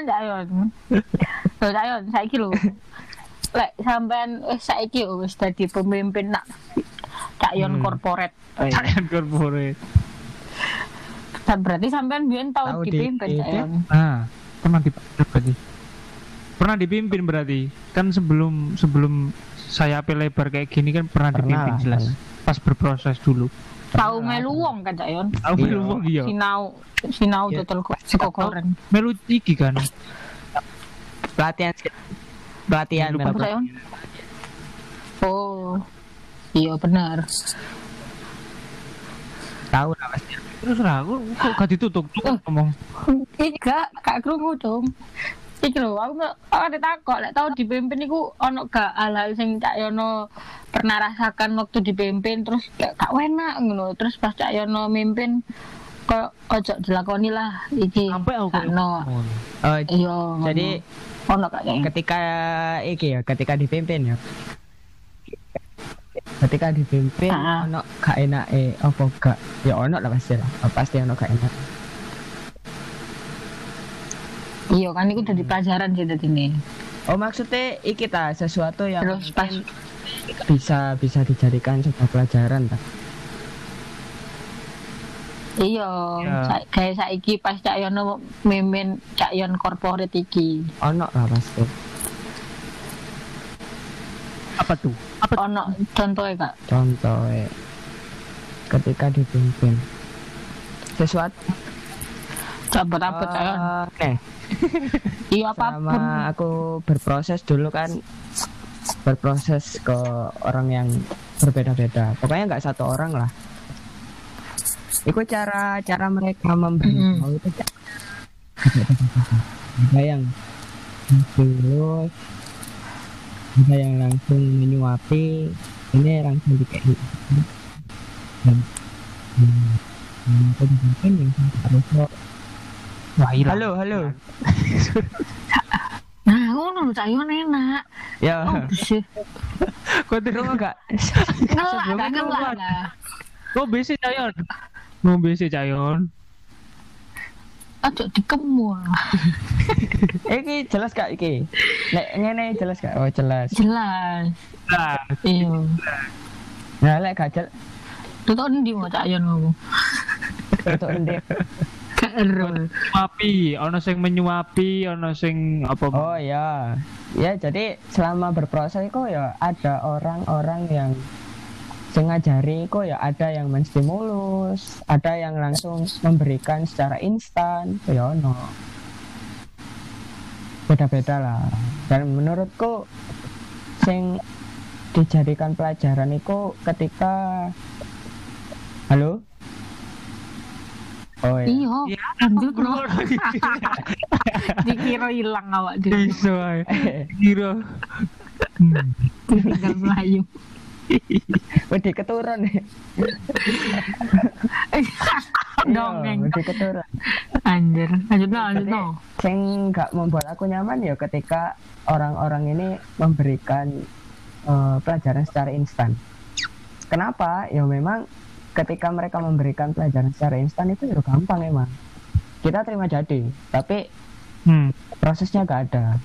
Cak Yon. Lho Cak Yon, saiki lho. Lek sampean wis saiki yo wis dadi pemimpin nak Cak Yon Hmm. corporate. Kalian corporate. Dan berarti sampean biyen tau Tahu dipimpin di- Cak Yon. Nah, pernah dipimpin berarti. Pernah dipimpin berarti. Kan sebelum sebelum saya lebar kayak gini kan pernah, Pernah dipimpin lah, jelas. Pas berproses dulu. Tau melu wong kan Cak Yon. Aku Iya. melu wong iya. Sinau sinau Iya. total kok sego. Melu iki kan. pelatihan pelatihan Lupa Apa Cak Yon? Oh. Iya benar. tahu lah pasti Terus lah aku kok gak ditutup Eh. ngomong. Iki gak gak krungu dong. Iki lho, aku ada takut, lek tau dipimpin iku ono gak hal-hal sing Cak Yono pernah rasakan waktu dipimpin terus gak, gak enak ngono. Terus pas Cak Yono mimpin kok ojo dilakoni lah iki. Sampai aku gak ono. oh, Iya. jadi ono gak kayaknya. ketika iki ya ketika dipimpin ya ketika dipimpin Ah. ono gak enak eh apa gak ya ono lah pasti lah Oh, pasti ono gak enak Iya kan iku jadi pelajaran sih tadi nih. oh maksudnya iki ta sesuatu yang Terus pas bisa bisa dijadikan sebuah pelajaran ta iya, Iya. sa- kayak saiki pas Cak Yono mimpin Cak Yon corporate iki. ono lah pasti Apa tuh? Apa tuh? Ono contohnya Kak. contoh eh, ketika dipimpin sesuatu Cabut apa eh, nih Iya apa pun. selama aku berproses dulu kan. Berproses ke orang yang berbeda-beda. Pokoknya nggak satu orang lah. Itu cara cara mereka memberi Mm-mm. tahu itu ada yang tulus ada yang langsung menyuapi ini langsung dikasih. Dan hmm, hmm, yang harus Wah, hilang. halo halo Nah, ngono lho Cak enak. ya Oh, sih. kok terus enggak Ngelak, gak ngelak lah. Kok BC Cayon? Mau BC Cayon? Aduh dikemul. iki jelas gak iki nek ngene jelas gak oh jelas Jelas. Nah, Iya. nah lek gak jelas Tutuk ndi mau Cak Yon ngomong. untuk ndek Gak ero. menyuapi, ono sing menyuapi, ono sing apa? oh ya ya jadi selama berproses kok ya ada orang-orang yang sing ngajari kok ya ada yang menstimulus ada yang langsung memberikan secara instan ya ono beda-beda lah dan menurutku sing dijadikan pelajaran itu ketika halo oh iya Iya, Iya, no. lagi. Dikira hilang awak dhewe. Bisa ae. Kira. Hmm. Tinggal melayu. Wedi keturun Dongeng. Iya, wedi keturun Anjir. Lanjut no, lanjut no. Yang nggak membuat aku nyaman ya ketika orang-orang ini memberikan eh, pelajaran secara instan. Kenapa? Ya memang ketika mereka memberikan pelajaran secara instan itu ya gampang emang. Kita terima jadi, tapi Hmm. prosesnya gak ada.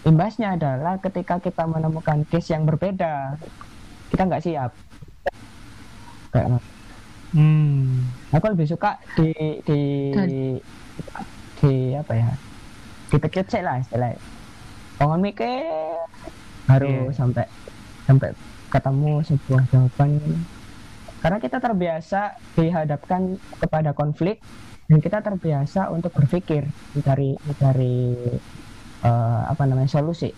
Imbasnya adalah ketika kita menemukan case yang berbeda, kita nggak siap. Kayak Hmm. aku lebih suka di di Dan- di apa ya dipecut sih lah istilahnya pengen mikir baru Iya. sampai sampai ketemu sebuah jawaban karena kita terbiasa dihadapkan kepada konflik dan kita terbiasa untuk berpikir mencari mencari eh, apa namanya solusi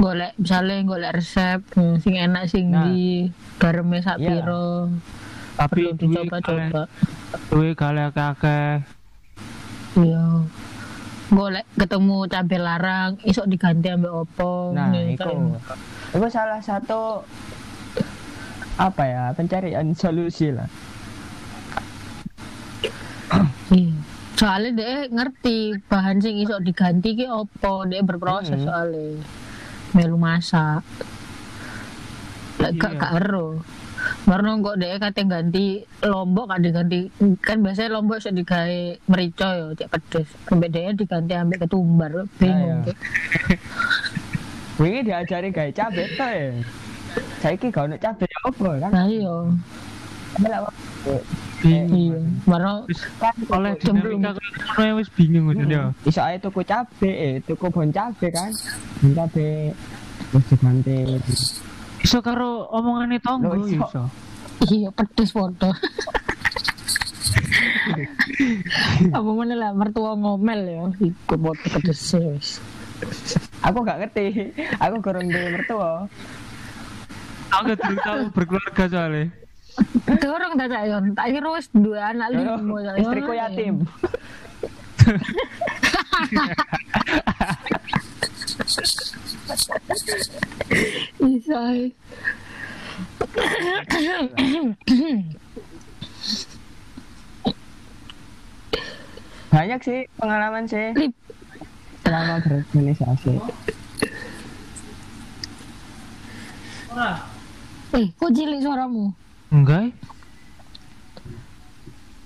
Golek misalnya golek resep hmm, sing enak sing Nah. di garamnya sak Iya. piro. Tapi dicoba-coba. Duwe kale akeh. Iya. Golek ketemu cabai larang, isok diganti ambek opo. nah Nih, itu kayak- itu salah satu apa ya pencarian solusi lah Iya. Soalnya dia ngerti bahan sing iso diganti ki opo, dia berproses Hmm. soalnya. Melu masak. Lek gak Iya. gak ero. Baru kok deh kate ganti lombok kan diganti kan biasanya lombok sudah digawe merica ya cek pedes sampai dia diganti ambil ketumbar bingung. Cuk. Wingi diajari gawe cabe to ya. Saiki gak ono cabe ya apa kan? nah iya bingung iya wis Kan oleh Cemplung. dinamika kayak ngono ya wis bingung udah ya iso ae tuku cabe, eh tuku bon cabe kan. Bon cabe terus diganti. Iso karo omongane tonggo iso. iso iya pedes foto apa mana lah mertua ngomel ya ikut foto pedes wis Aku gak ngerti. Aku gorong duwe mertua. aku gak tahu berkeluarga soalnya dorong tak Cayon tak kira wis dua anak lima Cayon. Istriku yatim. bisa Banyak sih pengalaman sih Lip. selama berorganisasi. eh kok cilik suaramu enggak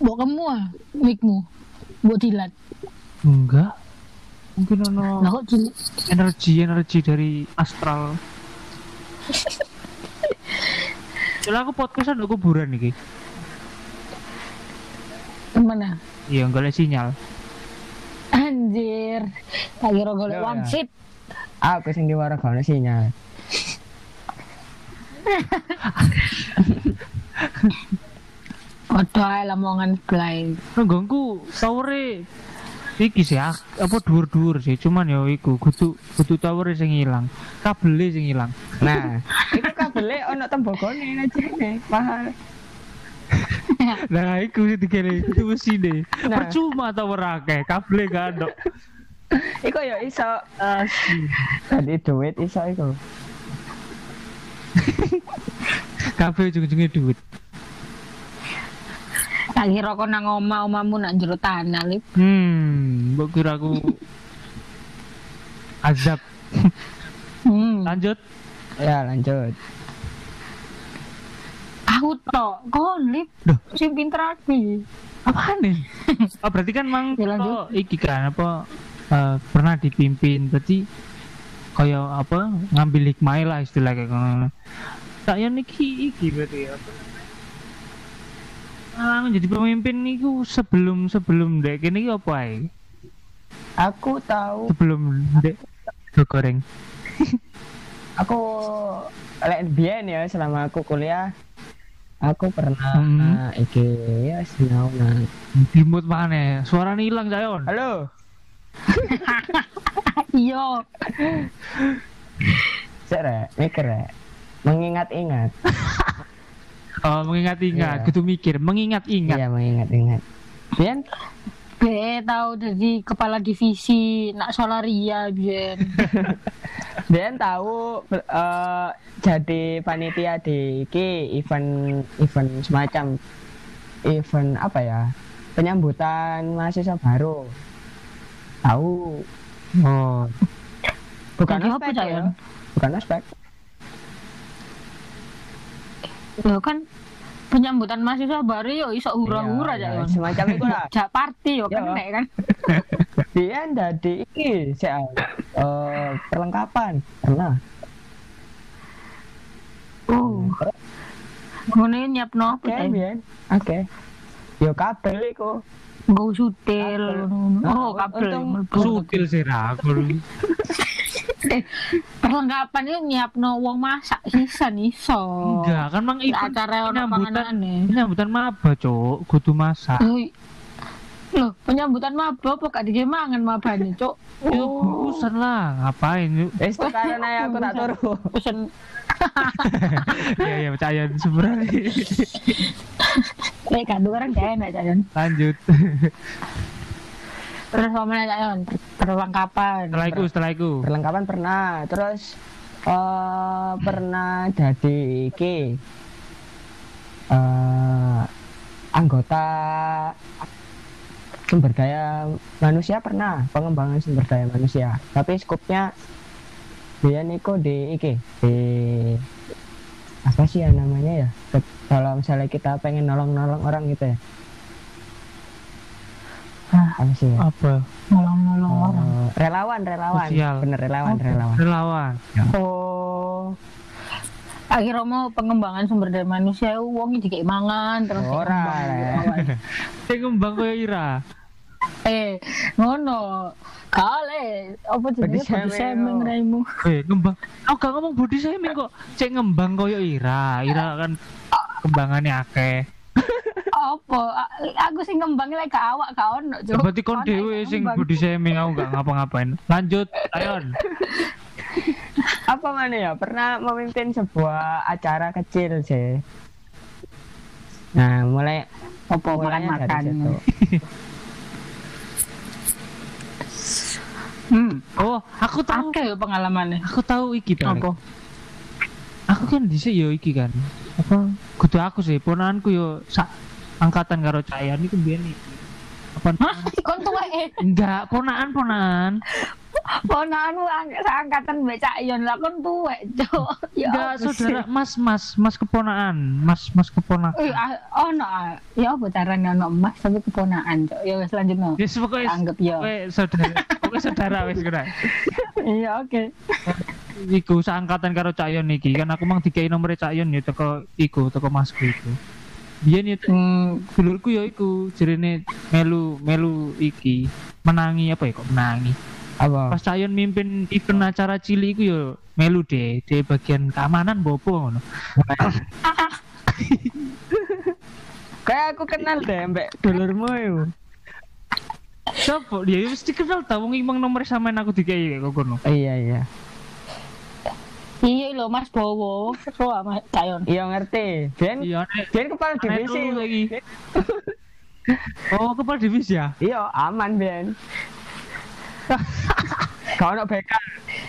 Bawa kamu ah, micmu. Bawa dilat. enggak mungkin ono Nah energi energi dari astral Soalnya aku podcast ada kuburan nih Mana? iya enggak ada sinyal Anjir. Golek one ya. seat. Aku sing diwara gak ono sinyal. Waduh lamongan sebelah. nenggongku towere iki sih ak- apa dhuwur-dhuwur sih cuman ya iku kudu kudu towere sing ilang kabele sing ilang Nah, itu kabelnya ono tembogone nih, mahal. nah iku sing dikene kudu mesine Nah. percuma tower akeh kabele gak ada Iku ya iso asli tadi duit iso iku. kabeh ujung-ujungnya duit Tak kira kok nang oma omamu nak jero tanah lip. hmm mbok kira aku azab Hmm. lanjut Ya lanjut. Aku tok, kok lip. Duh. Sing pinter aku. apa nih oh berarti kan mang Ya, lanjut. iki kan apa eh, pernah dipimpin berarti kaya apa ngambil hikmah lah istilah kayak ngono tak ya niki iki berarti apa Ah, menjadi pemimpin niku sebelum sebelum dek ini apa ae? Aku tahu, Sebelum dek goreng. aku lek biyen ya selama aku kuliah aku pernah Hmm. iki ya sinau nang. Dimut mana? Suaranya hilang Cayon. Halo. Iya. Sik rek, mikir. Mengingat-ingat. Oh, mengingat-ingat, Iya. kudu mikir, mengingat-ingat. Iya, mengingat-ingat. Biyen Be tahu jadi kepala divisi nak solaria biyen. Biyen tahu eh, jadi panitia di iki event event semacam event apa ya? Penyambutan mahasiswa baru. Tahu. Oh, Bukan Jadi apa, ospek ya. Bukan ospek. Loh kan penyambutan mahasiswa baru yo iso hura-hura ya Yon. Semacam itu lah. Jak party yo Iya. kan nek kan. Biyen jadi iki sik eh, perlengkapan. Pernah. Oh. Ngene nyiapno apa Oke. Yo kabel iku. Nggo sutil. Oh, Nah, kabel. sutil sih aku. Eh, perlengkapan itu nyiapno wong masak sisan iso. Enggak, kan mang event acara penyambutan penyambutan maba, Cuk. Kudu masak. Loh, penyambutan maba apa gak dikira mangan mabane, Cuk? Yo, urusan lah, ngapain yuk? Wis tukaran ae aku tak turu. Pesen ya ya percaya sebenarnya. nek gak orang gak enak, Cayon. Lanjut. Cayon, perlengkapan. Setelah itu, setelah itu. Perlengkapan pernah. Terus eh pernah jadi iki eh anggota sumber daya manusia pernah pengembangan sumber daya manusia tapi skupnya dia niku di iki di apa sih ya namanya ya Ke- kalau misalnya kita pengen nolong-nolong orang gitu ya. Apa sih? Ya? apa? Nolong-nolong orang. Eh, relawan relawan. Sosial. bener relawan Apa? relawan. Relawan. Oh. Akhirnya mau pengembangan sumber daya manusia. Uangnya dikei mangan terus Ora, dikembang. Le. sing ngembang koyo Ira. Eh ngono. Kale apa jenenge? Body shaming, oh. raimu. Eh ngembang. Aku gak ngomong body shaming kok. Cek ngembang koyo Ira. Ira kan kembangannya akeh apa? Aku sing ngembang lek ke awak ka ono Cuk. berarti kon dhewe yang sing body shaming aku gak ngapa-ngapain. Lanjut ayon. Apa mana ya? Pernah memimpin sebuah acara kecil sih nah mulai apa mulainya makan dari makan situ. Hmm. Oh aku tahu. Yo pengalamannya. Aku tahu iki Bang. apa? Aku kan dhisik yo iki kan. Apa? Kudu aku sih ponakanku yo sak angkatan karo Cayan iku mbiyen iki apa Hah, kon tuwek enggak ponakan ponakan ponakanmu ang- seangkatan mbek Cak Yon lah kon tuwek, Cuk. Ya enggak saudara mas mas mas keponakan mas mas Eh, keponakan ah, ono ah. Ya apa carane ono emas tapi keponakan, Cuk. Ya wis lanjutno. pokoknya Anggap ya. pokoknya saudara pokoknya saudara wis kira Iya, oke. iku seangkatan karo Cayon iki kan aku mang dikei nomor Cayon ya teko iku teko masku iku biyen ya Hmm, dulurku ya iku jerene melu melu iki menangi apa ya kok menangi? Apa? Pas Cayon mimpin event acara cilik iku yo melu deh di bagian keamanan bopo ngono. Kayak aku kenal deh mbak dulurmu Sopo dia ya mesti kenal tau wong imang nomor sampean aku dikei kok kono iya iya iya lho Mas Bowo. Ah, Mas? Cak Yon. iya ngerti. Ben iya Ben kepala divisi. lagi. Oh kepala divisi ya? Iya aman Ben. Kau nak bekal.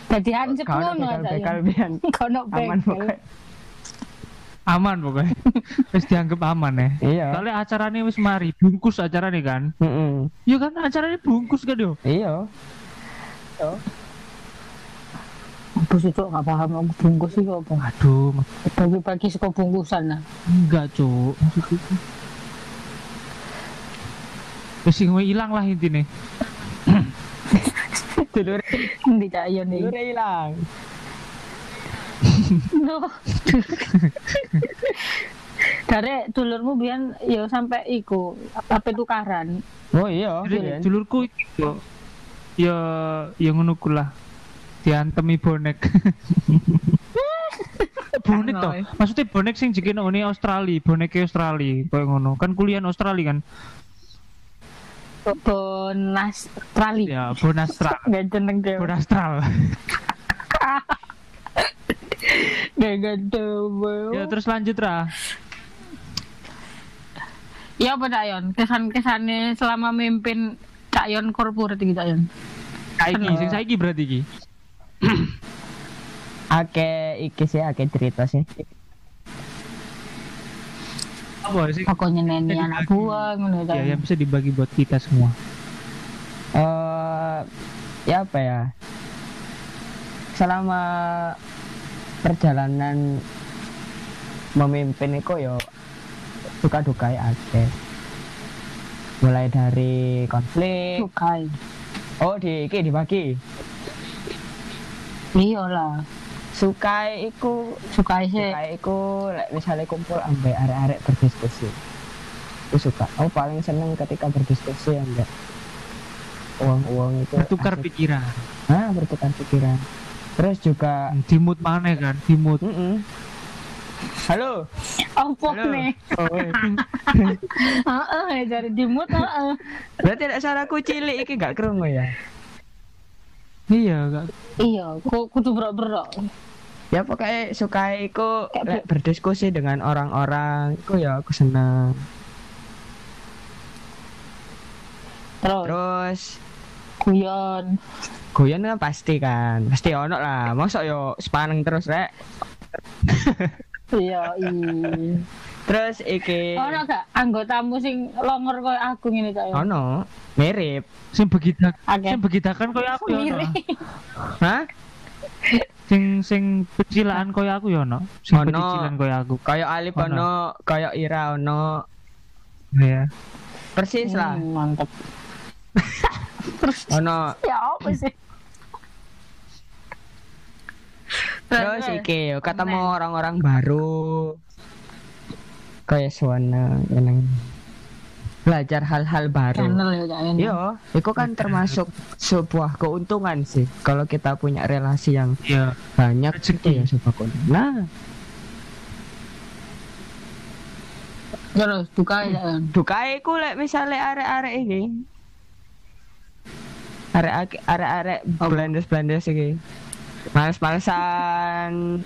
Dadi hansip kau nak bekal. Ben. Kau aman bekal. pokoknya. Aman pokoknya. Wis dianggap aman ya. Iya. Soalnya acaranya wis mari bungkus acaranya kan. Mm-mm. iya kan acaranya bungkus kan yo. Iya Aku sih Cuk, gak paham aku bungkus iki apa. aduh Bagi-bagi saka bungkusan nah. enggak itu wis sing ilang lah intine dulur Endi Cak Yon iki? dulur hilang No. Dari dulurmu biyen ya sampai iku apa tukaran. oh iya dulurku yo ya ya ngono lah diantemi bonek bonek toh Anoy. maksudnya bonek sing jekene ini Australia bonek Australia koyo ngono kan kuliah Australia kan Bonas Trali. ya bonastral Gak jeneng dia. bonastral Gak gede. ya terus lanjut ra Ya apa Cak Yon? Kesan-kesannya selama mimpin Cak Yon korporat gitu Cak Yon. saiki sing saiki berarti iki ake iki sih ake cerita sih. Apa sih? Pokoknya neni Bisa anak dibagi. buah ngono ya yang bisa dibagi buat kita semua. Eh ya apa ya? Selama perjalanan memimpin itu yo suka duka ya akeh mulai dari konflik. Sukai. oh di iki dibagi Iya lah. sukai iku Sukai sih. sukai iku lek misalnya kumpul ambek arek-arek berdiskusi aku suka aku paling seneng ketika berdiskusi ambek uang-uang itu bertukar asik. pikiran ah bertukar pikiran terus juga dimut mana kan dimut halo Apa Halo. nih? oh, eh. Heeh, dari dimut heeh. berarti tidak suaraku cilik iki gak kerungu ya iya gak Iya, ku kudu berok-berok. ya pokoknya suka iku lek berdiskusi dengan orang-orang iku ya aku seneng Terus terus guyon. goyan kan pasti kan pasti ono lah masa yo sepaneng terus rek Iya, iya. terus iki Ono gak anggotamu sing longor koyo aku ngene Yon? ono mirip sing begitu Akeh. sing begidakan koyo aku ya ono. Mirip. hah Sing sing pecilaan koyo aku ya ono. Sing Ono. pecicilan koyo aku. Kayak Alif Ono. ono, kayak Ira ono, Iya. persis lah. Hmm, mantep Ono ya apa sih terus iki yo ketemu orang-orang baru. Kayak suana yang belajar hal-hal baru. channel ya Cak. Yo, itu kan termasuk sebuah keuntungan sih kalau kita punya relasi yang Iya. banyak Rezeki. itu ya sebuah keuntungan. Nah, terus buka ya Cak Yon. dukae ku lek misale arek-arek iki. Arek arek-arek blendes-blendes iki. Males-malesan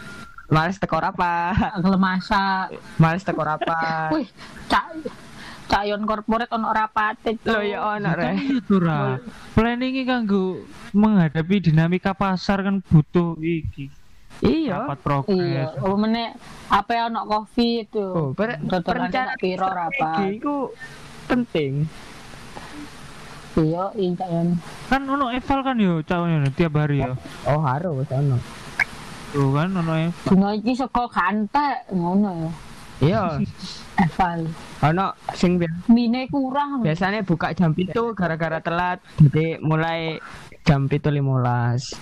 males tekor apa? gelem masak Males tekor apa? wih cak cak yon corporate ono rapate Lo ya ono re. Itu ra. Planning iki kanggo menghadapi dinamika pasar kan butuh iki. Iya. Rapat progres. iya apa meneh apa ya ono kopi itu Oh, per perencanaan piro rapat iku penting. iya iya Kan ono eval kan yo cawone tiap hari yo. Oh, harus ono. Tuh kan ono eval. dino iki saka kantek ngono ya Iya, eval ono sing mine kurang biasanya buka jam itu gara-gara telat jadi mulai jam itu limolas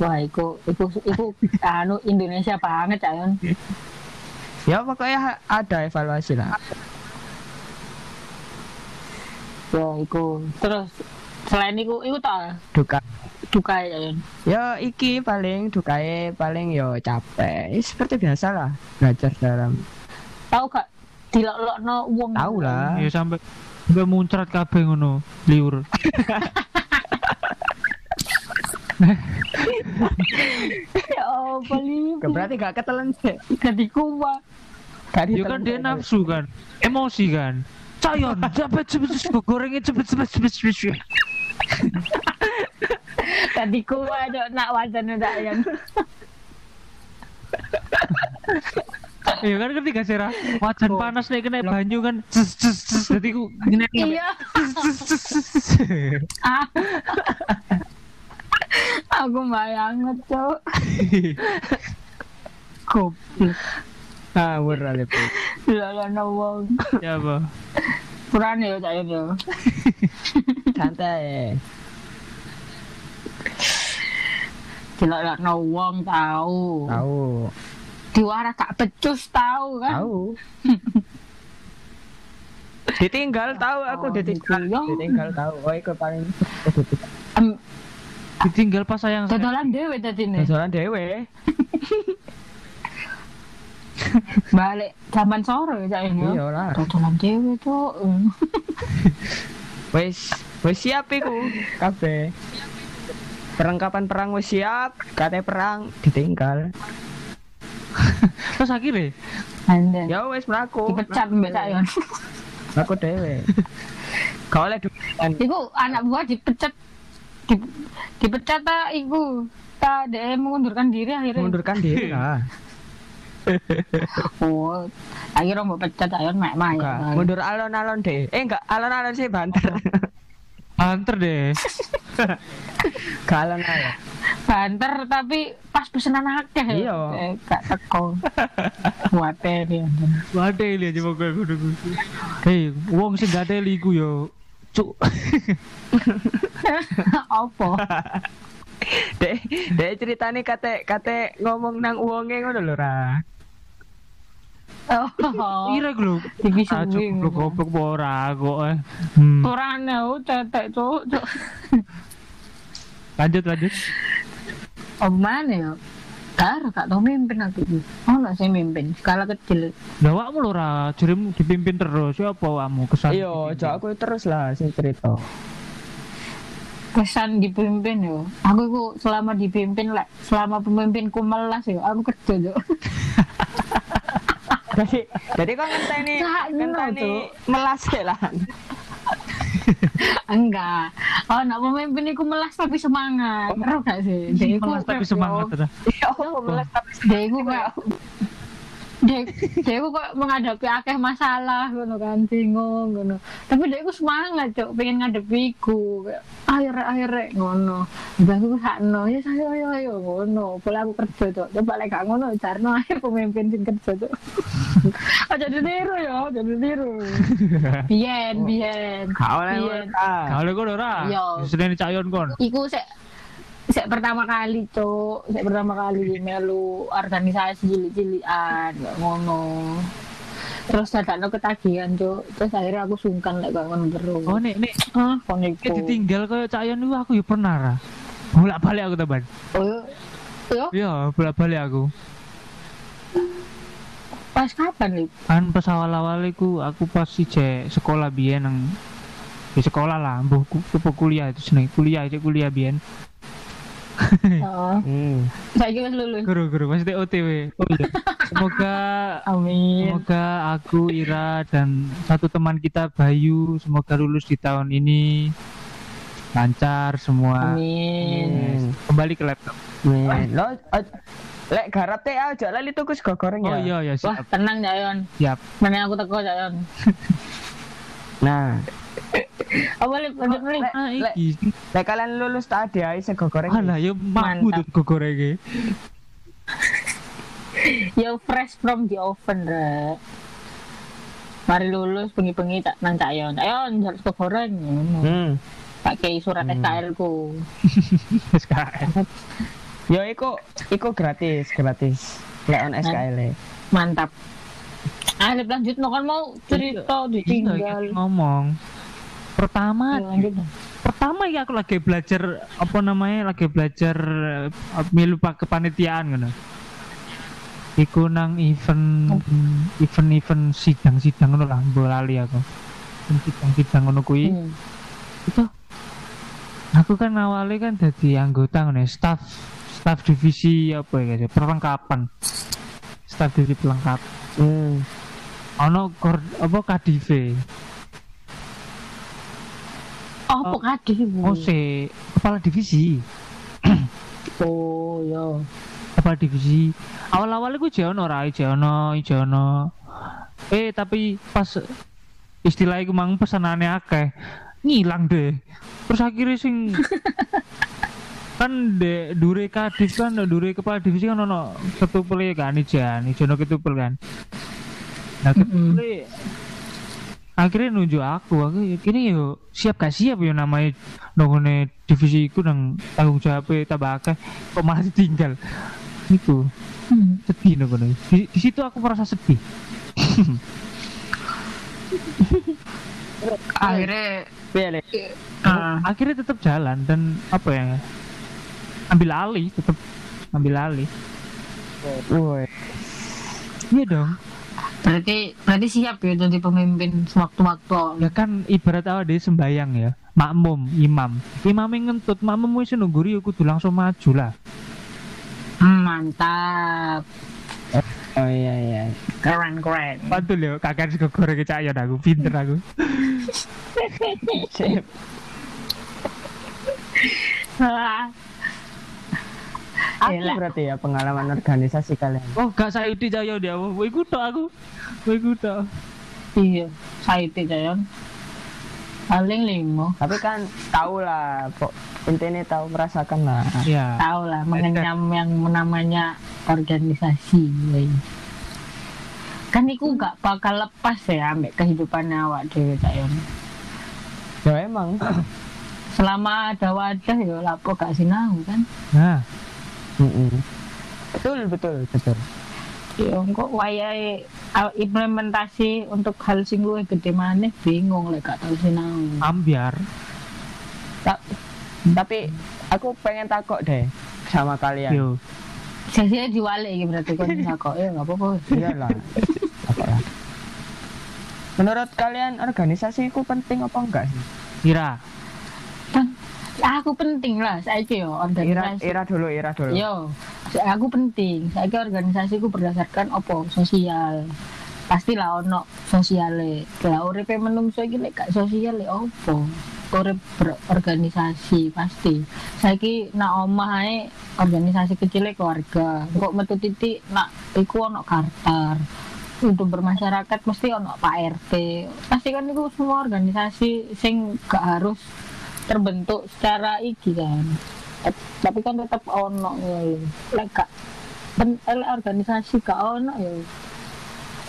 Wah, iku, iku, iku, anu Indonesia banget, Yon. ya pokoknya ada evaluasi lah Ya, iku. Terus, selain iku, iku tak duka duka ya, ya iki paling dukae paling yo capek Ya, seperti biasa lah belajar dalam Tahu gak? Dilok-lokno wong. tahu lah Ya sampai sampai muncrat kabeh ngono, liur. Ya, oh, beli. berarti gak ketelan sih Jadi gak Ya kan dia nafsu kan, emosi kan. Cayon, cepet cepet cepet gorengnya cepet cepet cepet cepet. Cepet. Jadi kuat, Cak. Nak wajan Cak Yon. Ya kan ketika serah wajan panas nih kena banyu kan. Jadi ku ngene Iya. Ah. Aku bayangin, Cok. Goblok. ngawur lah itu Dilok-lokno wong. Ya apa? Kurang ya, Yon. ya. Santai Dilok-lokno wong tahu. tahu Diwara gak becus tahu kan. tahu ditinggal tahu aku Oh, ditinggal gitu. ditinggal tahu oh itu paling Em, Ditinggal pas sayang. dodolan dhewe dadi nih. Dodolan dewe Balik zaman sore ya ini. iya lah Dodolan dhewe tuh. wis wis siap iku kabeh. Perlengkapan perang wis siap kate perang ditinggal. Terus akhirnya? Anden. ya wis mlaku. Dipecat mbak Cak Yon. aku dewe gak oleh Iku anak buah dipecat. Di, dipecat ta iku. Ta dia mengundurkan diri akhirnya. mundurkan diri lah. Oh, akhirnya mau pecat Cak Yon mek mek. Enggak, mundur alon-alon deh. Eh enggak alon-alon sih banter banter deh. gak alon-alon Banter tapi pas pesenan akeh. Iya. Eh, Gak teko. Wate dia. Ada ini aja pokoknya kudu kudu. Hei, wong sing gak ada liku yo. Cuk. Apa? deh deh ceritanya kate kate ngomong nang uangnya ngono lho ra Oh. Ira lho. Iki Ah, suwi. cuk, goblok ora kok. eh. Hmm. Turane oh tetek cuk. cuk. Lanjut lanjut. Oh mana ya? Dar, gak tau mimpin aku iki. Oh, gak sih mimpin. Skala kecil. Lah awakmu lho ra, jarimu dipimpin terus. Ya apa awakmu kesan? iya cok aku terus lah sing cerita Kesan dipimpin ya. Aku iku selama dipimpin lah, selama pemimpinku melas ya, aku kerja cuk. Jadi jadi kok ngenteni ngenteni melas lah Enggak. Oh, nak pemimpin iku melas tapi semangat. Ngerti gak sih? Dia iku Malas tapi semangat. ya aku melas tapi Dia iku kayak dia dia kok menghadapi akeh masalah ngono kan bingung ngono. Tapi dia ku semangat cok pengen ngadepi rek ayo rek ngono. Aku sakno ya ayo ayo ayo ngono. Boleh aku kerja cok coba lek gak ngono jarno akhir pemimpin sing kerja cok aja ditiru ya aja ditiru. Biyen biyen. Kau oleh ah. Kalau kau ora, Iya. sedene cak yon kon. iku sek sek pertama kali cok sek pertama kali melu organisasi cilik-cilikan ngono. Terus dadakno ketagihan cok terus akhirnya aku sungkan lek kayak ngono terus. Oh nek nek. Ah iku. ditinggal kaya cak itu aku ya pernah ra. Bolak balik aku teman. oh yo. Iya, bolak balik aku. pas kapan nih Kan pas awal-awal iku aku pas ije sekolah biyen nang di sekolah lah, mbuh ku, ku- kuliah itu seneng kuliah aja kuliah biyen. Oh Hmm. saya wis lulus Guru-guru pasti OTW. Oh iya. Semoga amin Semoga aku, Ira, dan satu teman kita Bayu, semoga lulus di tahun ini lancar semua. amin Yes. Kembali ke laptop. Men, lo oj- lek garap teh aja lali tuku sego goreng Oh ya. iya ya wah siap. tenang Jayon Siap. mana aku teko Jayon Nah, apa lip lanjut lip lek lek iki. lek kalian lulus tak ada ae sego goreng. Alah, ya mampu tuh gorengnya. yo fresh from the oven rek mari lulus bengi-bengi tak nang Cak Yon ayo harus ke goreng Hmm. pakai surat Hmm. SKL ku SKS. Yo iku iku gratis, gratis. Lek on SKL. -e. mantap ah lanjut no kan mau cerita Iya, ditinggal iki ngomong. Pertama, no. pertama ya aku lagi belajar apa namanya lagi belajar eh, milu pak kepanitiaan ngono. Iku nang event event-event sidang-sidang ngono lah, mbok lali aku. Sidang-sidang ngono kuwi. Hmm. Itu aku kan awalnya kan jadi anggota ngono ya, staff staff divisi apa ya guys, perlengkapan. Staff divisi pelengkap. Hmm. Ono kor, apa KDV. Oh apa kadih Oh, se kepala divisi. oh yo kepala divisi. Awal-awal gue jono rai jono jono eh tapi pas istilah iku mang pesanane akeh ngilang deh. Terus akhirnya sing kan de dure kadif kan dure kepala divisi kan ono ketupel ya kan ijan ijono ketupel kan? Nah ketupel akhirnya nunjuk aku aku ini yo siap gak siap yo namanya nongone divisi iku nang tanggung jawab tambah akeh kok malah ditinggal. Itu Hmm. sedih kono. di, di situ aku merasa sedih. Akhirnya ah, akhirnya tetap jalan dan apa ya ambil alih tetap ambil alih. Woi. iya dong berarti berarti siap ya jadi pemimpin sewaktu-waktu. Ya kan ibarat awal dia sembayang ya. Makmum imam. Imam yang ngentut makmum wis nunggu riyo kudu langsung maju lah. Hmm, mantap. Oh iya iya. keren keren. Pantul ya kakak sego goreng kecaya aku pinter aku. Sip. Aku Gila. berarti ya pengalaman organisasi kalian. oh gak saya di jaya dia. Mau ikut tok aku. Ikut tok. Iya saya Jayon paling limo Tapi kan tahu lah, kok intinya tahu merasakan lah. ya tahu lah mengenyam yang namanya organisasi kan itu gak bakal lepas ya ambek kehidupan awak dewe Jayon Ya emang. selama ada wadah ya lapo gak sinau kan? Nah Mm-mm. Betul betul betul. ya kok wayai uh, implementasi untuk hal sing luwih gede maneh bingung lek gak tau sinau ambiar Ta- tapi aku pengen takut deh sama kalian. yo Sesinya diwalik iki berarti kon kok ya nggak apa-apa. Iyalah. Apa lah. Menurut kalian organisasi itu penting apa enggak sih? kira Kan aku penting lah saiki yo Ira, organisasi. ira dulu, ira dulu. Yo, aku penting. Saiki organisasiku berdasarkan opo sosial. Pastilah ono sosiale. Lah uripe menungso iki lek gak sosial lek opo? urip berorganisasi pasti saiki nak omah ae organisasi kecil keluarga kok metu titik nak iku ono kartar untuk bermasyarakat mesti ono Pak RT pasti kan itu semua organisasi sing gak harus terbentuk secara iki kan. Tapi kan tetap ono ya lek gak organisasi gak ono ya.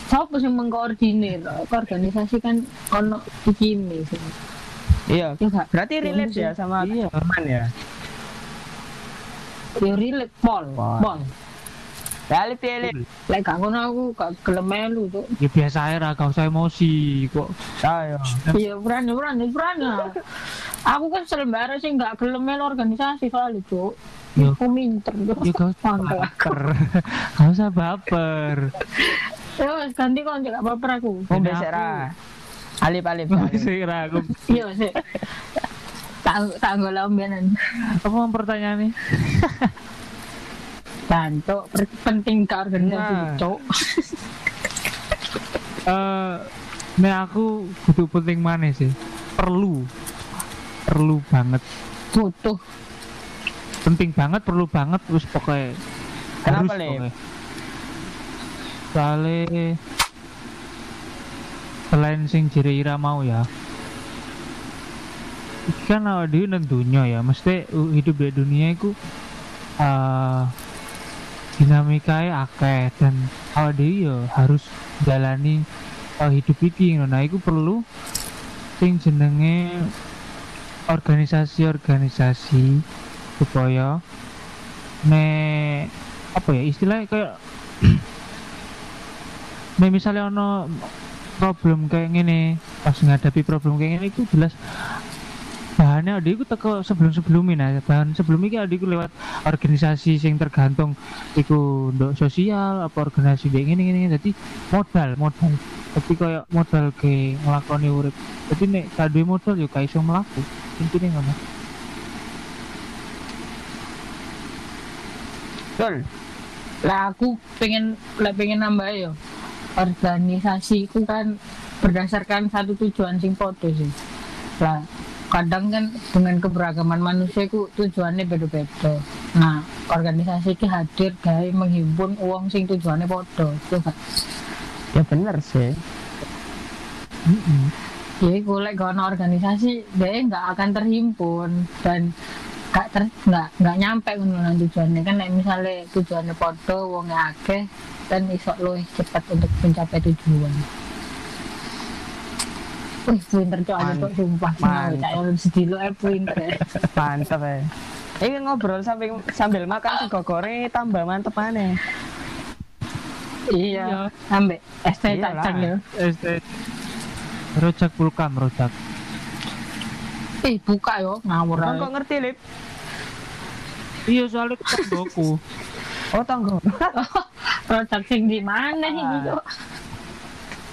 Siapa sih mengkoordinir? Organisasi kan ono iki nih sih. Iya. Ya berarti relate ya sama Iya. teman ya? Ya relate pol. Pol. pol reality elit lek gak ngono aku gak gelem melu tuh ya biasa aja lah gak usah emosi kok. Ayo iya berani berani berani aku kan selembara sih gak gelem melu organisasi soalnya tuh Yo. aku minter. Tuh ya gak usah Mangkel. baper. Gak usah baper. Ya wes ganti kon gak apa-apa aku. Aku- sera alip alip sih aku iya sih golek ombenan apa mau pertanyaannya? Tanto penting ke organisasi Nah. cok eh nek aku butuh penting mana sih? Perlu perlu banget butuh penting banget perlu banget terus pokoknya Kenapa, pokoknya. soalnya selain sing jere ira mau ya kan awak dhewe nang dunya ya mesti uh, hidup di dunia itu eh dinamikanya akeh dan awak dhewe ya harus jalani uh, hidup iki ngono. nah iku perlu sing jenenge organisasi-organisasi supaya ne apa ya istilahnya kayak ne misalnya ono problem kayak gini pas menghadapi problem kayak gini itu jelas bahannya adikku teko sebelum sebelumnya nah bahan sebelum ini adikku lewat organisasi yang tergantung iku untuk sosial apa organisasi kayak gini gini jadi modal modal. Tapi kayak modal ke ngelakoni urip. Jadi nek kadue modal yuk kayak iso melaku intinya ngono betul. Lah aku pengen lah pengen nambah ya. Organisasi itu kan berdasarkan satu tujuan sing podo sih. Lah kadang kan dengan keberagaman manusia itu tujuannya beda-beda. Nah organisasi itu hadir dari menghimpun uang sing tujuannya podo itu kan ya bener sih. Mm-mm. Jadi golek gak ono organisasi dia nggak akan terhimpun dan gak ter nggak nggak nyampe ngono tujuannya. Kan nek misalnya tujuannya podo wongnya akeh dan iso luwih cepat untuk mencapai tujuan. Wih, pinter cok. Aja cok sumpah. Mantap. Cak yang sedih lo eh pinter. Mantep ya ini ngobrol sambil sambil makan sego goreng tambah mantep mana Iya, ambek ST Iyalah. cacang ya. ST Rojak Pulkam Rojak. Eh, buka yo ngawur ae. kok ngerti lip? Iya soalnya itu tanggoku. Oh tanggo. Produk sing di mana Ah. cok?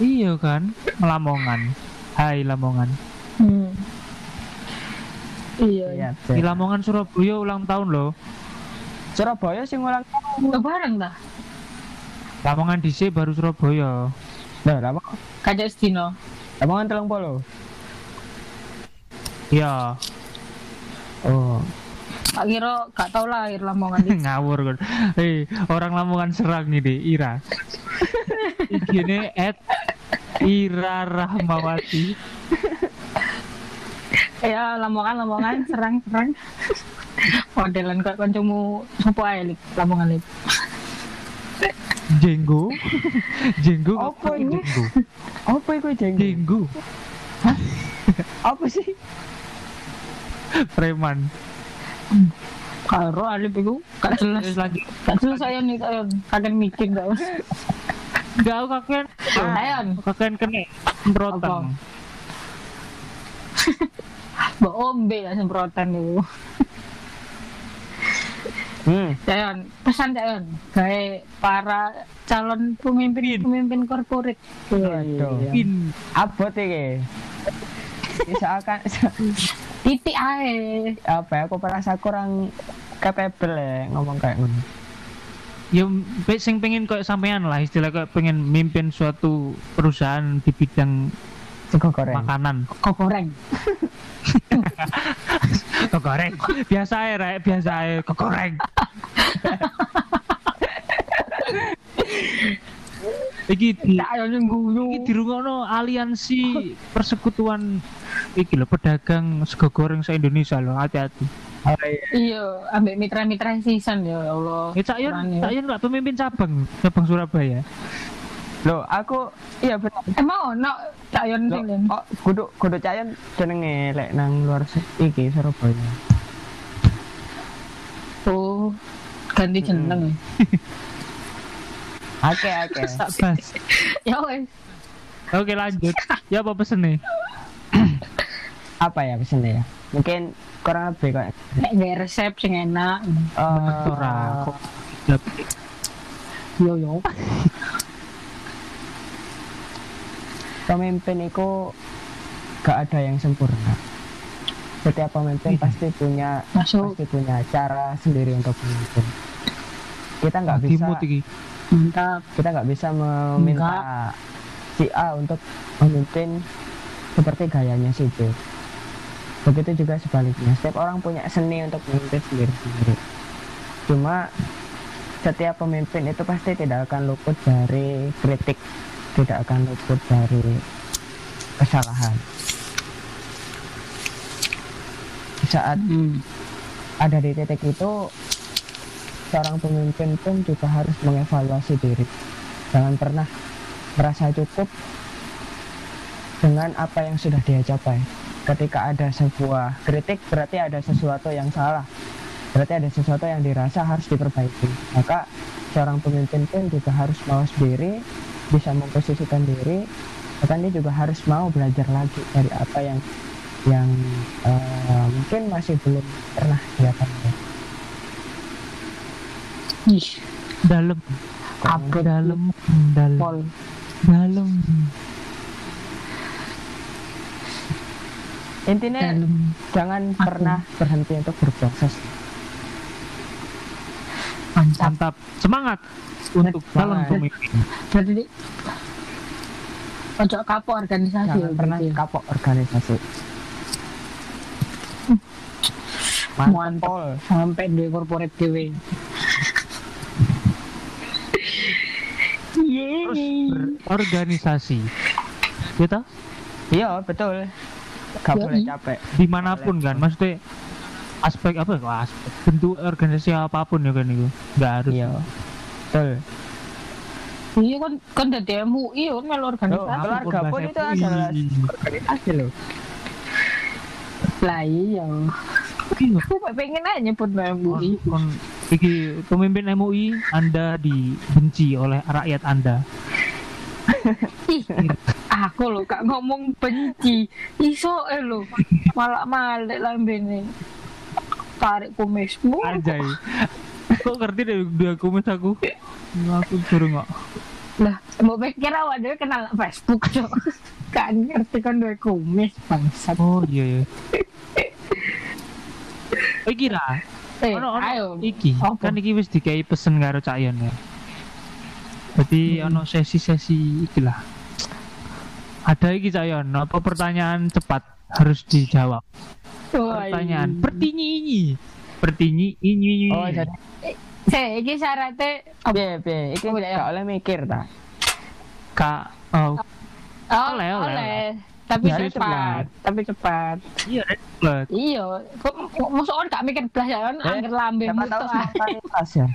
iya kan? Lamongan. Hai Lamongan. Hmm. Iya, iya. Di Lamongan Surabaya ulang tahun loh. Surabaya sing ulang tahun. Udah bareng dah. Lamongan DC baru Surabaya. Lah apa Kajak Stino. Lamongan telung polo? Iya. Oh. Tak kira gak tau lahir Lamongan iki. ngawur kan eh orang Lamongan serang nih deh Ira. Ini at Ira Rahmawati. Ya Lamongan Lamongan serang serang. Modelan kok kancamu sopo ae lip Lamongan lip. Jenggo Jenggo Apa ini? Jenggo apa itu jenggo Jenggo apa sih? Preman. Karo alip iku gak jelas. lanjut. Gak jelas saya nih saya kadang mikir gak. enggak aku kakek. Ayon, kakek kena. Semprotan. Mbok ombe ya semprotan itu. Hmm. Jayon, pesan Jayon, gawe para calon pemimpin pemimpin korporat. Waduh. pin. Abot iki. Bisa akan Titik ae. apa ya aku merasa kurang capable ya ngomong kayak ngono. Ya sing pengen kayak sampean lah istilah kayak pengen mimpin suatu perusahaan di bidang sego goreng. makanan. Kok goreng. Kok goreng. Biasa ya rek. Biasa ya kok goreng iki di iki dirungokno aliansi persekutuan iki lho pedagang sego goreng se Indonesia lho hati-hati iya. ambek mitra-mitra sisan ya Allah ya Cak Yon ya. Cak Yon nggak pemimpin cabang cabang Surabaya Loh, aku iya benar. emang ono tak yo Loh, ning oh, kudu kudu cayan jenenge lek nang luar iki Surabaya. Oh ganti jeneng. Oke, oke. tak bas. ya wes. Oke lanjut. Ya apa pesen nih Apa ya pesannya ya? Mungkin kurang lebih kok. nek gawe resep sing enak. Eh, ora kok yo yo. Pemimpin itu gak ada yang sempurna. Setiap pemimpin pasti punya masuk pasti punya cara sendiri untuk memimpin. Kita nggak bisa mantap kita nggak bisa meminta si A untuk memimpin seperti gayanya si B. Begitu juga sebaliknya. Setiap orang punya seni untuk memimpin sendiri-sendiri. Cuma setiap pemimpin itu pasti tidak akan luput dari kritik, tidak akan luput dari kesalahan. Saat hmm. ada di titik itu seorang pemimpin pun juga harus mengevaluasi diri. Jangan pernah merasa cukup dengan apa yang sudah dia capai. Ketika ada sebuah kritik berarti ada sesuatu yang salah. Berarti ada sesuatu yang dirasa harus diperbaiki. Maka seorang pemimpin pun juga harus mawas diri bisa memposisikan diri bahkan dia juga harus mau belajar lagi dari apa yang yang eh, mungkin masih belum pernah dia pakai ih dalam. Abot. dalam dalam? Pol dalam. Intinya dalam. jangan Aku. pernah berhenti untuk berproses. Mantap. Mantap. Semangat untuk dalam pemimpin. Berarti di ojo kapok organisasi jangan ya, pernah ya. kapok organisasi Mantap. Pol. sampai di corporate dewe terus Yeay. berorganisasi gitu iya betul gak Yoi. boleh capek di mana pun kan maksudnya aspek apa ya aspek bentuk organisasi apa pun ya kan itu nggak harus iya betul iya kan kan dari MUI kan melu Loh, organisasi keluarga pun itu adalah organisasi loh lah Iya. Aku pengen aja nyebut MUI Kon, iki pemimpin MUI Anda dibenci oleh rakyat Anda? Ih aku lo kak ngomong benci. Iso eh lo malah malik lambene tarik kumismu Anjay. Kok ngerti deh dua kumis aku? Aku suruh nggak lah mau pikir awak dhewe kenal Facebook cok. Kan ngerti kan dua kumis bangsat. Oh iya iya iki lah eh ono ono ayo. iki. Apa? kan iki wis dikai pesen karo Cak Yon ya. Berarti Hmm. ono sesi-sesi iki lah. Ada iki Cak Yon apa pertanyaan cepat harus dijawab? Wah, pertanyaan. iya. pertinyi ini. Pertinyi ini. Oh jadi Saya iki syaratnya piye piye iki Oh, udah ya. gak oleh mikir ta. Kak oh. Oh, Oleh, oleh, oleh. Tapi Ya, cepat, tapi cepat. iya cepet Iya, kok masuk orang gak mikir belas ya kan Eh, angger lambe siapa tahu ya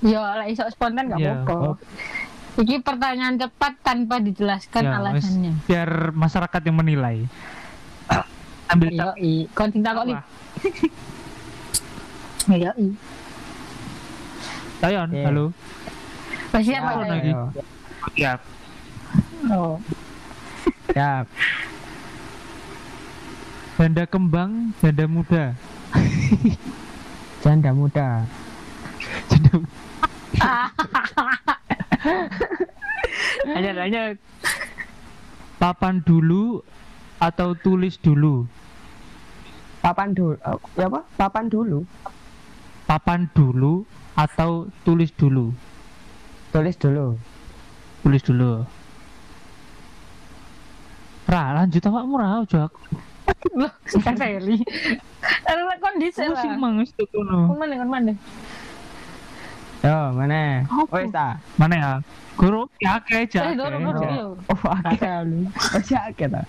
Iya, lah iso spontan gak Iya, apa-apa. Iki pertanyaan cepat tanpa dijelaskan Ya, alasannya. biar masyarakat yang menilai ambil Iya, tak i. Kon cinta kok li. apa? Iya, i. Cak Yon, Iya. halo Ya, apa ya? lagi? ayo. Ya Oh. siap. Janda kembang janda muda. Janda muda. Janda Lanjut, lanjut. papan dulu atau tulis dulu? Papan dulu oh, ya apa? Papan dulu. Papan dulu atau tulis dulu? Tulis dulu. Tulis dulu Ra, lanjut awakmu ra ojo aku. Loh, kan Feli. Ada kondisi lah. sing mangus tuh kono. Kon mana kon mana? Yo, mana? Apa? Wes ta. Mana ya? Guru ya akeh aja. Eh, dorong akeh. dorong Oke. yo. Oh, akeh. Lu. Oh, sakit ta.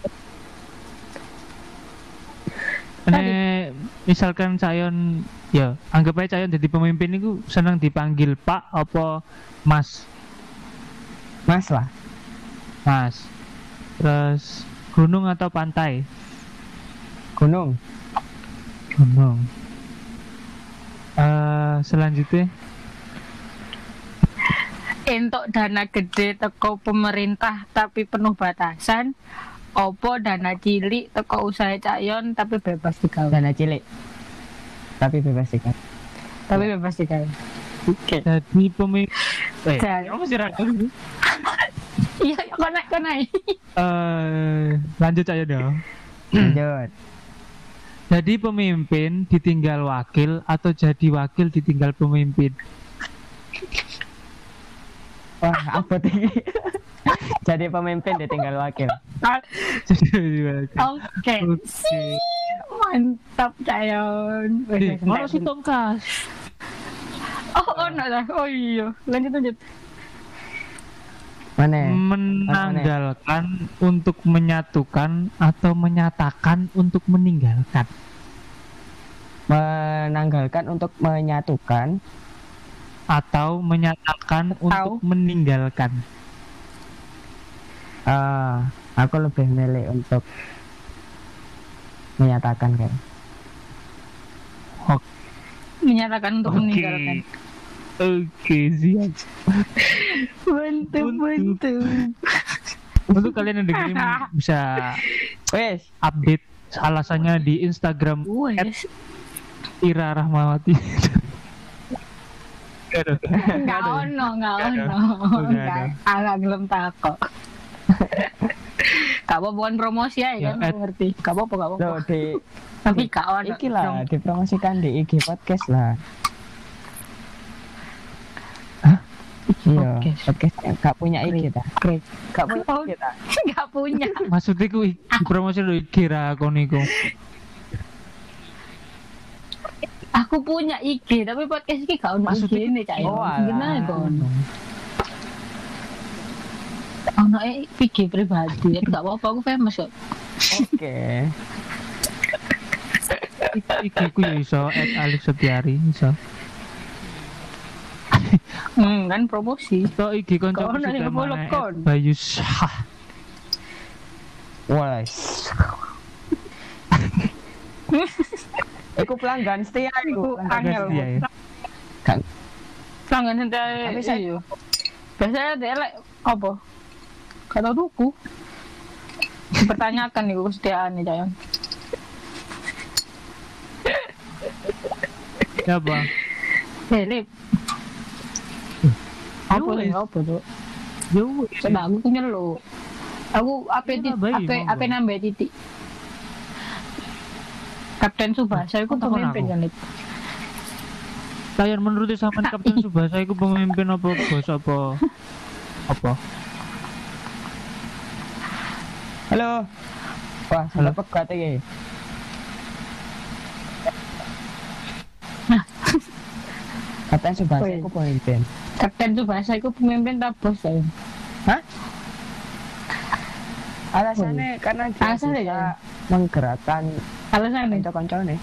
Nek misalkan Cayon ya anggap aja Cayon jadi pemimpin itu senang dipanggil Pak apa Mas Mas lah. Mas terus gunung atau pantai Gunung. gunung Eh selanjutnya Entuk dana gede teko pemerintah tapi penuh batasan. Opo dana cilik teko usaha cayon tapi bebas digawe. Dana cilik. Tapi bebas ikan. Tapi bebas digawe. Oke. jadi pemimpin eh Dan- apa sih Raka? Iya, kok naik kok naik. Eh, lanjut aja dong Lanjut. jadi pemimpin ditinggal wakil atau jadi wakil ditinggal pemimpin Wah, apa tinggi? Jadi pemimpin ditinggal wakil. Oke. Oke. Mantap cayon. Sih entek. tongkas Oh, ono lah. Oh iya. Lanjut lanjut. Mana? menanggalkan untuk menyatukan atau menyatakan untuk meninggalkan Menanggalkan untuk menyatukan atau menyatakan untuk meninggalkan Ah, aku lebih milih untuk menyatakan kan. Menyatakan untuk Oke. meninggalkan. Oke siap Bentuk bentuk. untuk kalian yang dengerin bisa Wes, update alasannya di Instagram Wes. Ira Rahmawati. Enggak ono, enggak ono. Oh, nggak Enggak, ada. agak gelem takok. Gak apa bukan promosi ya, Ya, kan, aku ngerti. Gak apa-apa, gak lo apa-apa. di Tapi gak ono. iki lah dipromosikan di IG podcast lah. Iya, Podcast. podcast gak punya IG ta. Gak punya Oh. IG ta. Gak punya. maksudnya ku promosi lu kira aku niku Aku punya IG, tapi podcast ini gak ono IG Maksudnya- ini, Cak. Oh, Gimana kok ono? Eh, IG pribadi, gak apa-apa, aku famous kok. Oke. iki ku ya iso Alif Setiari iso Hmm, kan promosi. to iki konco sudah mana Bayu Syah Wes. Iku pelanggan setia Iku angel. setia. Ya. Kan Pelanggan saya- iya. Biasanya dia lek apa? Kata tuku. Dipertanyakan nih kesetiaan nih, Cak. siapa Helip. Apa Yowes. nih? Apa tuh? yo Sudah aku punya lo. Aku apa Iya, titik? baik, Apa monggo. apa nambah titik? Kapten Subasa itu pemimpin aku. kan itu. kalian menurut sampean Kapten Subasa iku pemimpin apa bos apa apa Halo. Wah, sudah pegat iki. Kapten Subasa Wih. iku pemimpin. Kapten Subasa itu pemimpin tak bos ya. Hah? Alasannya karena dia Alasannya bisa ya? menggerakkan Alasan nih. kanca-kancane.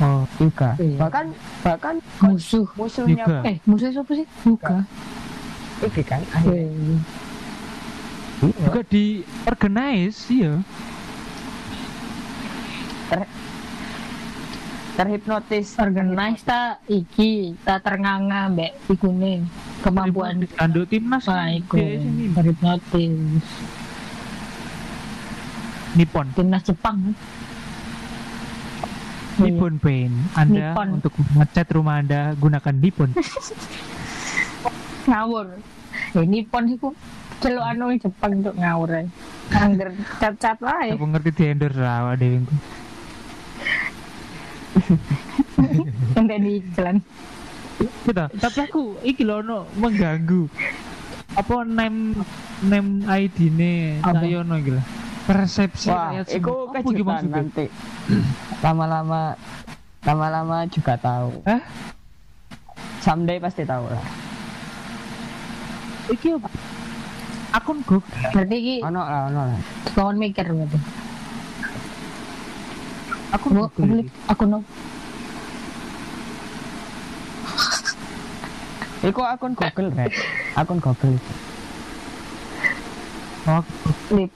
oh Juga. Iya. Bahkan bahkan Musuh. musuhnya Juga. Eh, musuh siapa sih? Buka. iki kan akhirnya. Wih. Iya. juga di organize iya terhipnotis. Organize ta iki ta ternganga mbek ikune. Kemampuan Ando timnas kan, iku. Dia sini. hipnotis Nippon. Timnas Jepang. Nippon Paint. Anda Nippon. untuk ngecat rumah Anda gunakan Nippon. Ngawur. Ini pon iku celuk anu Jepang untuk ngawur angger cat-cat wae. Aku ngerti di endorse rawa dewe ente di jalan kita tapi aku iki lho no mengganggu apa name name ID ne Apa? Cak Yono iki lah. Persepsi Wah, rakyat iki kejutan nanti. Lama-lama lama-lama juga tahu. Hah? Someday pasti tahu lah. Iki apa? Akun Google. Berarti ki Ono lah, ono lah. kawan mikir berarti. Aku Google. beli iki. aku no. Iku akun Google, Rek. Akun Google. Oh, Lip.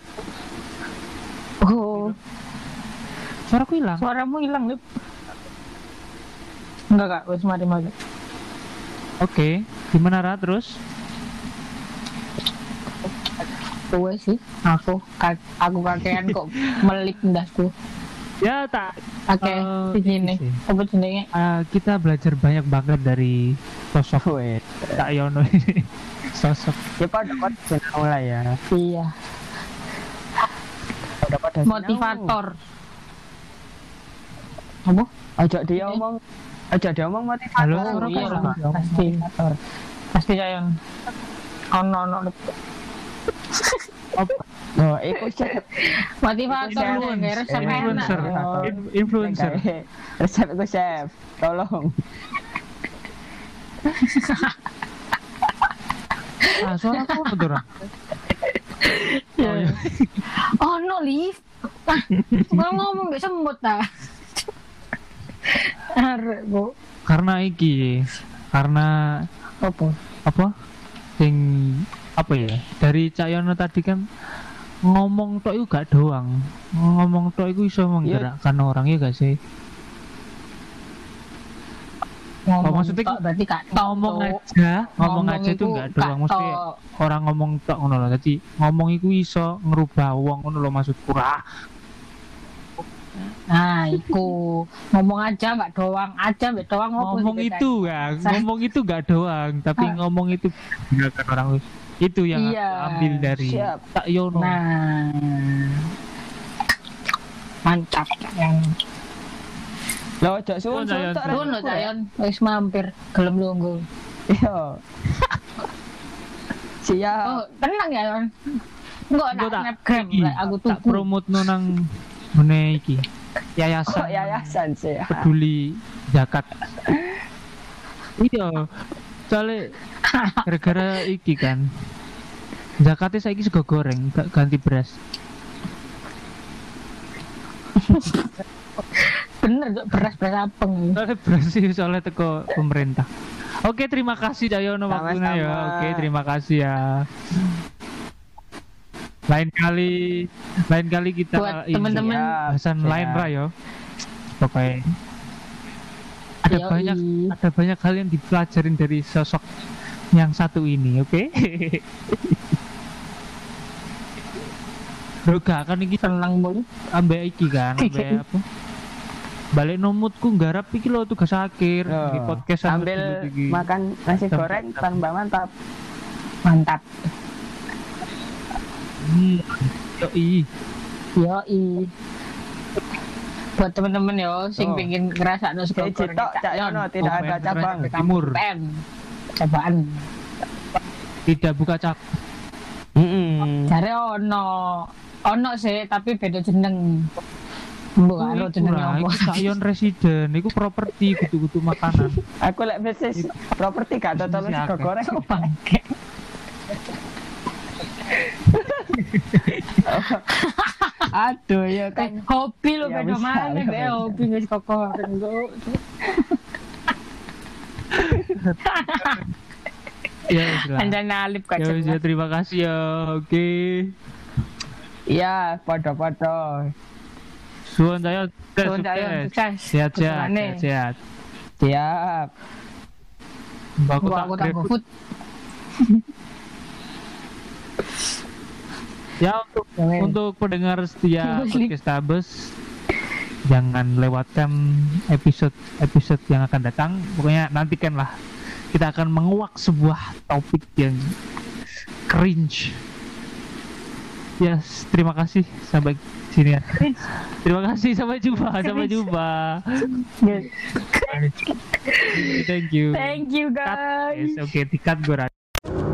Oh, suaraku hilang. suaramu hilang, Lip. Enggak, Kak. Wes mari mari. Oke, gimana Ra terus? Kowe sih, aku aku kakean kok melip ndasku. Ya tak Oke, Eh, di sini. Apa jenenge? eh, kita belajar banyak banget dari sosok Wait. Cak Yono ini. sosok Ya pada pada lah ya. Iya, Pada pada sinau. motivator. Apa? Ojo dia omong Ojo dia omong motivator. Halo, Oh, iya, pasti. Motivator. Pasti Cayon. Ono ono Lip. Oh, iku chef. Motivator nggak resep influencer, Oh. In- influencer. Kayak Resep iku chef. Tolong. Ah, suara aku apa tuh Ra? Ya. Ono lift. Ah, Mau ngomong gak semut ta. Arek, Bu. Karena iki, karena Apa? apa? Sing apa ya? Dari Cak Yono tadi kan ngomong tok itu gak doang. Ngomong tok itu bisa menggerakkan orang ya gak sih? Ngomong maksudnya tok berarti gak tok, ngomong aja, ngomong, aja itu itu gak doang. gak Mesti orang ngomong tok ngono loh. Jadi ngomong itu iso ngerubah wong ngono loh maksudku. Ah, Nah, iku ngomong aja mbak doang, aja mbak doang ngomong itu ya, ngomong itu gak doang, tapi Ah. ngomong itu menggerakkan orang itu yang aku Iya. ambil dari Siap. Cak Yono. Nah, mantap yang Lo ojo suwun Suwun, Cayon. tok Tuh no Cayon, wis mampir gelem lungguh. Yo. Siap. Oh, tenang ya, Yon. Enggak nak tak snapgram, iki, lah, aku tak tuku. promote nang ngene iki. Yayasan Kok yayasan sih? peduli zakat. iya. Soalnya gara-gara iki kan. Zakatnya saiki sego goreng, gak ganti beras. Bener, Cuk, beras-beras apeng. Soalnya beras sih soalnya teko pemerintah. Oke, terima kasih Dayono waktunya ya. Oke, terima kasih ya. Lain kali, lain kali kita Buat teman-teman bahasan Siap. lain ra yo. Pokoknya ada Yoi. banyak ada banyak hal yang dipelajarin dari sosok yang satu ini, oke? Bro, gak akan iki tenang mulu. ambek iki kan, ambek apa? Balik nomutku nggarap iki lho tugas akhir Yo. di podcast Sambil dulu iki. makan nasi Mantap. goreng tambah mantap. Mantap. Hmm. Yoi. Yoi. Buat teman-teman yo sing Oh. pengen ngerasa no Kayak Citok, Cak Yono, tidak ada Komen cabang. Timur. Pen. Cobaan. Tidak buka cap. Heeh. Jare ono ono sih tapi beda jeneng. Mbok karo jenenge iku Sayon residen, iku properti kutu-kutu makanan. Aku lek bisnis properti gak totol Bisnis sego goreng. Bangke. Aduh ya kan. Eh, hobi lo Ya, beda mana ya, be hobi wis Ya wis lah. Anjane alip Ya wis ya, kacang. terima kasih ya. Oke. Iya, podo-podo. Suwon saya sukses. Sehat sehat sehat. Siap. Mbak aku Gua tak food. Ya untuk wes. untuk pendengar setia podcast Tabes jangan lewatkan episode episode yang akan datang. Pokoknya nantikanlah kita akan menguak sebuah topik yang cringe. Yes, terima kasih sampai sini ya. Terima kasih sampai jumpa, sampai Cringe. jumpa. Yes. Thank you. Thank you guys. Oke, dikat gue